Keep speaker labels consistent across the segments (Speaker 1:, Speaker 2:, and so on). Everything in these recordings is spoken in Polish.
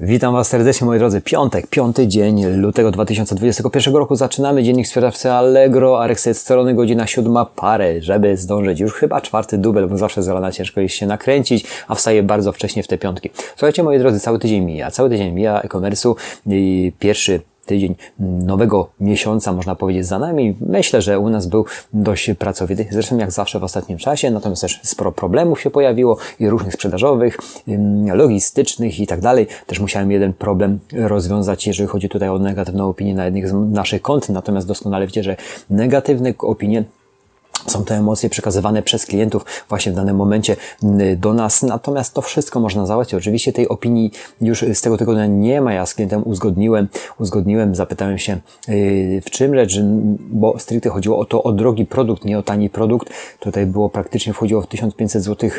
Speaker 1: Witam Was serdecznie moi drodzy. Piątek, piąty dzień lutego 2021 roku. Zaczynamy dziennik sprzedawcy Allegro, Arexet strony, godzina siódma parę, żeby zdążyć. Już chyba czwarty dubel, bo zawsze z rana ciężko jest się nakręcić, a wstaję bardzo wcześnie w te piątki. Słuchajcie moi drodzy, cały tydzień mija. Cały tydzień mija e-commerce'u i pierwszy tydzień nowego miesiąca, można powiedzieć, za nami. Myślę, że u nas był dość pracowity, zresztą jak zawsze w ostatnim czasie, natomiast też sporo problemów się pojawiło i różnych sprzedażowych, logistycznych i tak dalej. Też musiałem jeden problem rozwiązać, jeżeli chodzi tutaj o negatywną opinię na jednych z naszych kont, natomiast doskonale wiecie, że negatywne opinie są to emocje przekazywane przez klientów właśnie w danym momencie do nas. Natomiast to wszystko można załatwić. Oczywiście tej opinii już z tego tygodnia nie ma. Ja z klientem uzgodniłem, uzgodniłem, zapytałem się yy, w czym rzecz, bo stricte chodziło o to, o drogi produkt, nie o tani produkt. Tutaj było praktycznie wchodziło w 1500 zł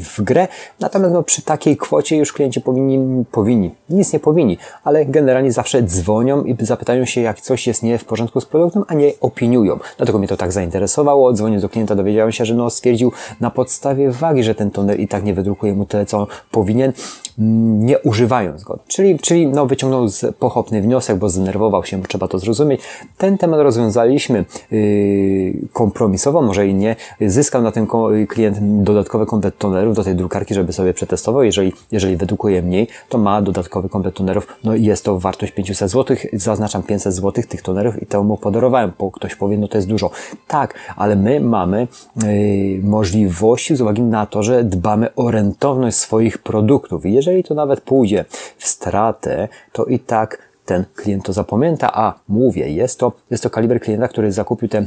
Speaker 1: w grę. Natomiast no, przy takiej kwocie już klienci powinni, powinni, nic nie powinni, ale generalnie zawsze dzwonią i zapytają się, jak coś jest nie w porządku z produktem, a nie opiniują. Dlatego mnie to tak zainteresowało dzwoniąc do klienta dowiedziałem się, że no stwierdził na podstawie wagi, że ten toner i tak nie wydrukuje mu tyle, co powinien, mm, nie używając go. Czyli, czyli no, wyciągnął pochopny wniosek, bo zdenerwował się, trzeba to zrozumieć. Ten temat rozwiązaliśmy yy, kompromisowo, może i nie. Zyskał na tym klient dodatkowy komplet tonerów do tej drukarki, żeby sobie przetestował. Jeżeli, jeżeli wydrukuje mniej, to ma dodatkowy komplet tonerów. No i jest to wartość 500 zł. Zaznaczam 500 zł tych tonerów i to mu podarowałem, bo ktoś powie, no to jest dużo. Tak, ale my mamy y, możliwości z uwagi na to, że dbamy o rentowność swoich produktów. Jeżeli to nawet pójdzie w stratę, to i tak ten klient to zapamięta, a mówię, jest to, jest to kaliber klienta, który zakupił te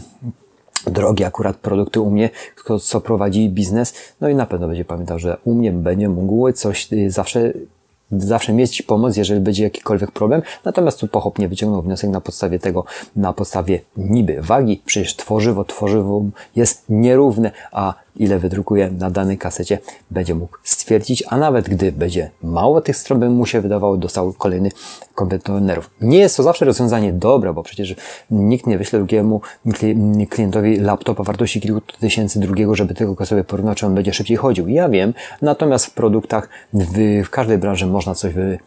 Speaker 1: drogie akurat produkty u mnie, co prowadzi biznes, no i na pewno będzie pamiętał, że u mnie będzie mógł coś y, zawsze zawsze mieć pomoc, jeżeli będzie jakikolwiek problem. Natomiast tu pochopnie wyciągnął wniosek na podstawie tego, na podstawie niby wagi. Przecież tworzywo, tworzywo jest nierówne, a ile wydrukuje na danej kasecie, będzie mógł stwierdzić, a nawet gdy będzie mało tych stron, by mu się wydawało, dostał kolejny kompetenerów. Nie jest to zawsze rozwiązanie dobre, bo przecież nikt nie wyśle drugiemu klientowi laptopa wartości kilku tysięcy drugiego, żeby tylko sobie porównać, czy on będzie szybciej chodził. Ja wiem, natomiast w produktach, w, w każdej branży można coś, wy,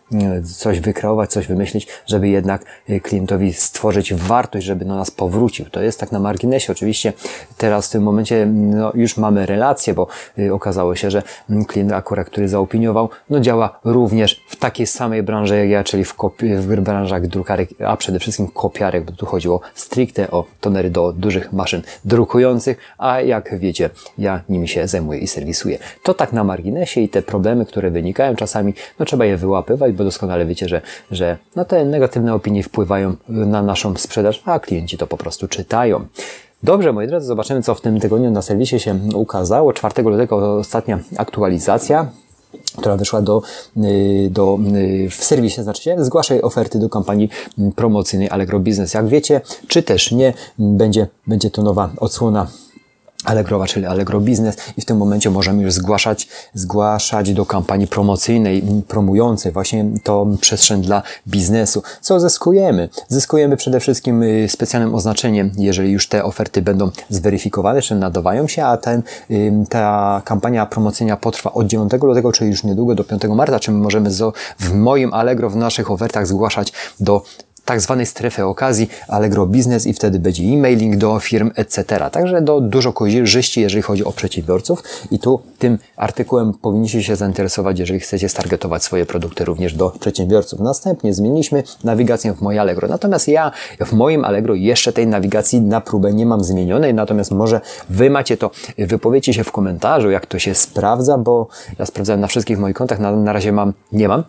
Speaker 1: coś wykreować, coś wymyślić, żeby jednak klientowi stworzyć wartość, żeby do nas powrócił. To jest tak na marginesie. Oczywiście teraz w tym momencie no, już mamy relacje, bo y, okazało się, że mm, klient akurat, który zaopiniował, no działa również w takiej samej branży jak ja, czyli w, w branżach drukarek, a przede wszystkim kopiarek, bo tu chodziło stricte o tonery do dużych maszyn drukujących, a jak wiecie, ja nimi się zajmuję i serwisuję. To tak na marginesie i te problemy, które wynikają czasami, no trzeba je wyłapywać, bo doskonale wiecie, że, że no te negatywne opinie wpływają na naszą sprzedaż, a klienci to po prostu czytają. Dobrze, moi drodzy, zobaczymy, co w tym tygodniu na serwisie się ukazało. 4 lutego ostatnia aktualizacja która wyszła do, y, do, y, w serwisie, znaczy się, zgłaszaj oferty do kampanii promocyjnej Allegro Business. Jak wiecie, czy też nie, będzie, będzie to nowa odsłona Allegrowa, czyli Allegro Business i w tym momencie możemy już zgłaszać, zgłaszać do kampanii promocyjnej, promującej właśnie tą przestrzeń dla biznesu. Co zyskujemy? Zyskujemy przede wszystkim y, specjalnym oznaczeniem, jeżeli już te oferty będą zweryfikowane, czy nadawają się, a ten, ta kampania promocyjna potrwa od 9 lutego, czyli już niedługo do 5 marca, czy my możemy w moim Allegro, w naszych ofertach zgłaszać do tak zwanej strefy okazji, Allegro Business i wtedy będzie e-mailing do firm, etc. Także do dużo korzyści, jeżeli chodzi o przedsiębiorców i tu tym artykułem powinniście się zainteresować, jeżeli chcecie stargetować swoje produkty również do przedsiębiorców. Następnie zmieniliśmy nawigację w moje Allegro. Natomiast ja w moim Allegro jeszcze tej nawigacji na próbę nie mam zmienionej, natomiast może Wy macie to, wypowiedzcie się w komentarzu, jak to się sprawdza, bo ja sprawdzałem na wszystkich moich kontach, na, na razie mam, nie mam,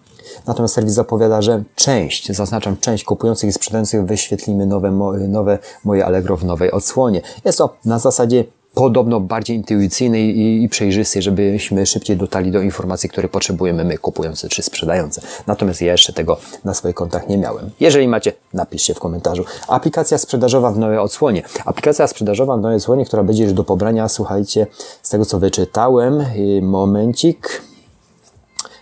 Speaker 1: Natomiast serwis zapowiada, że część, zaznaczam część kupujących i sprzedających wyświetlimy nowe, nowe moje Allegro w nowej odsłonie. Jest to na zasadzie podobno bardziej intuicyjnej i, i żebyśmy szybciej dotarli do informacji, które potrzebujemy my, kupujący czy sprzedający. Natomiast ja jeszcze tego na swoich kontach nie miałem. Jeżeli macie, napiszcie w komentarzu. Aplikacja sprzedażowa w nowej odsłonie. Aplikacja sprzedażowa w nowej odsłonie, która będzie już do pobrania, słuchajcie, z tego co wyczytałem, momencik,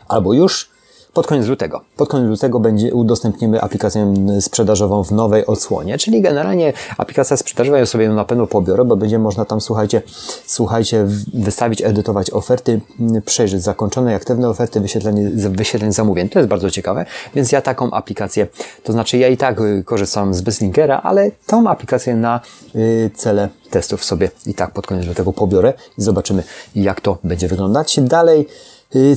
Speaker 1: albo już, pod koniec lutego. Pod koniec lutego będzie udostępnimy aplikację sprzedażową w nowej odsłonie, czyli generalnie aplikacja sprzedażowa, ja sobie na pewno pobiorę, bo będzie można tam, słuchajcie, słuchajcie, wystawić, edytować oferty, przejrzeć zakończone aktywne oferty, wyświetlenie, wyświetlenie zamówień. To jest bardzo ciekawe, więc ja taką aplikację, to znaczy ja i tak y, korzystam z Bestlinkera, ale tą aplikację na y, cele testów sobie i tak pod koniec lutego pobiorę i zobaczymy, jak to będzie wyglądać. Dalej,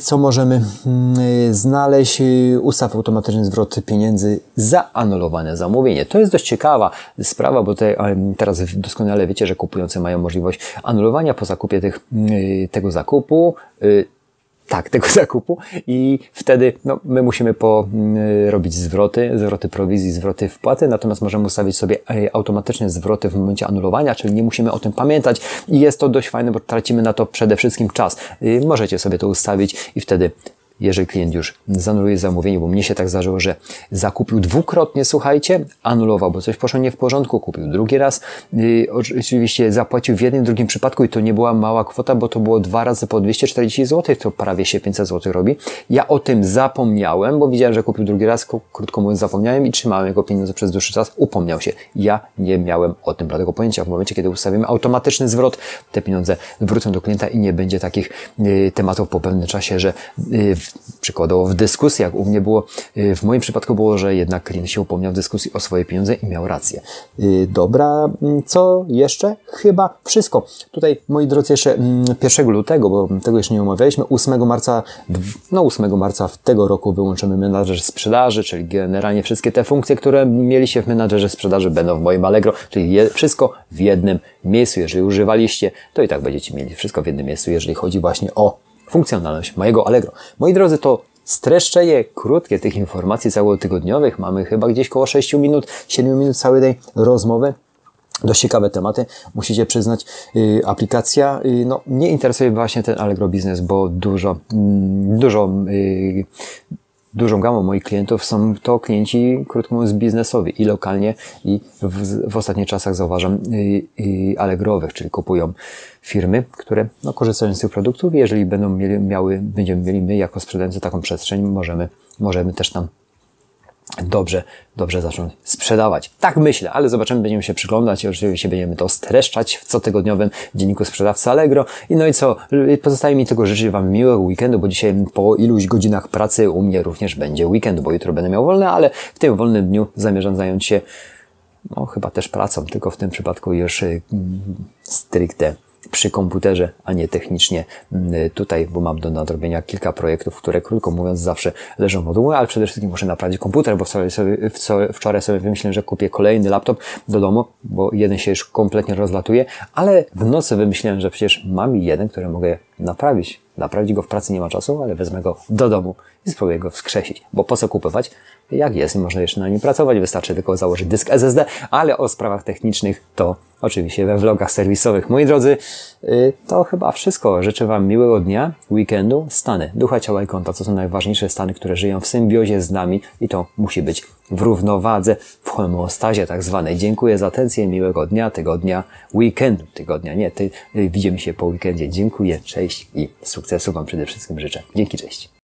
Speaker 1: co możemy mm, y, znaleźć? Y, ustaw automatyczny zwrot pieniędzy za anulowane zamówienie. To jest dość ciekawa sprawa, bo te, teraz doskonale wiecie, że kupujący mają możliwość anulowania po zakupie tych, tego zakupu tak, tego zakupu i wtedy no, my musimy po, y, robić zwroty, zwroty prowizji, zwroty wpłaty, natomiast możemy ustawić sobie e, automatyczne zwroty w momencie anulowania, czyli nie musimy o tym pamiętać i jest to dość fajne, bo tracimy na to przede wszystkim czas. Y, możecie sobie to ustawić i wtedy jeżeli klient już zanuluje zamówienie, bo mnie się tak zdarzyło, że zakupił dwukrotnie, słuchajcie, anulował, bo coś poszło nie w porządku, kupił drugi raz, yy, oczywiście zapłacił w jednym, drugim przypadku i to nie była mała kwota, bo to było dwa razy po 240 zł, to prawie się 500 zł robi. Ja o tym zapomniałem, bo widziałem, że kupił drugi raz, krótko mówiąc zapomniałem i trzymałem jego pieniądze przez dłuższy czas, upomniał się. Ja nie miałem o tym bladego pojęcia. W momencie, kiedy ustawimy automatyczny zwrot, te pieniądze wrócą do klienta i nie będzie takich yy, tematów po pewnym czasie, że yy, przykładowo w dyskusjach u mnie było, y, w moim przypadku było, że jednak klient się upomniał w dyskusji o swoje pieniądze i miał rację. Y, dobra, mm, co jeszcze? Chyba wszystko. Tutaj, moi drodzy, jeszcze 1 mm, lutego, bo tego jeszcze nie omawialiśmy, 8 marca, no 8 marca w tego roku wyłączymy menadżer sprzedaży, czyli generalnie wszystkie te funkcje, które mieliście w menadżerze sprzedaży będą w moim Allegro, czyli wszystko w jednym miejscu. Jeżeli używaliście, to i tak będziecie mieli wszystko w jednym miejscu, jeżeli chodzi właśnie o funkcjonalność mojego Allegro. Moi drodzy, to streszczenie krótkie tych informacji całotygodniowych. Mamy chyba gdzieś koło 6 minut, 7 minut całej tej rozmowy. Dość ciekawe tematy, musicie przyznać. Yy, aplikacja, yy, no, mnie interesuje właśnie ten Allegro Business, bo dużo, yy, dużo yy, dużą gamą moich klientów są to klienci, krótko mówiąc, biznesowi i lokalnie i w, w ostatnich czasach zauważam i, i Allegrowych, czyli kupują firmy, które no, korzystają z tych produktów. I jeżeli będą mieli, miały, będziemy mieli my jako sprzedający taką przestrzeń, możemy, możemy też tam dobrze, dobrze zacząć sprzedawać. Tak myślę, ale zobaczymy, będziemy się przyglądać oczywiście będziemy to streszczać w cotygodniowym dzienniku sprzedawcy Allegro. I no i co, pozostaje mi tylko życzyć Wam miłego weekendu, bo dzisiaj po iluś godzinach pracy u mnie również będzie weekend, bo jutro będę miał wolne, ale w tym wolnym dniu zamierzam zająć się no chyba też pracą, tylko w tym przypadku już y, stricte przy komputerze, a nie technicznie mm, tutaj, bo mam do nadrobienia kilka projektów, które krótko mówiąc zawsze leżą w modułu, ale przede wszystkim muszę naprawić komputer, bo wczoraj sobie, wczoraj sobie wymyśliłem, że kupię kolejny laptop do domu, bo jeden się już kompletnie rozlatuje, ale w nocy wymyśliłem, że przecież mam jeden, który mogę naprawić. Naprawić go w pracy nie ma czasu, ale wezmę go do domu i spróbuję go wskrzesić. Bo po co kupować? Jak jest, można jeszcze na nim pracować, wystarczy tylko założyć dysk SSD, ale o sprawach technicznych to oczywiście we vlogach serwisowych. Moi drodzy, y, to chyba wszystko. Życzę Wam miłego dnia, weekendu. Stany ducha, ciała i konta to są najważniejsze stany, które żyją w symbiozie z nami i to musi być w równowadze, w homeostazie tak zwanej. Dziękuję za atencję, miłego dnia, tygodnia, weekendu, tygodnia, nie, ty, y, widzimy się po weekendzie. Dziękuję, cześć i sukcesu Wam przede wszystkim życzę. Dzięki, cześć.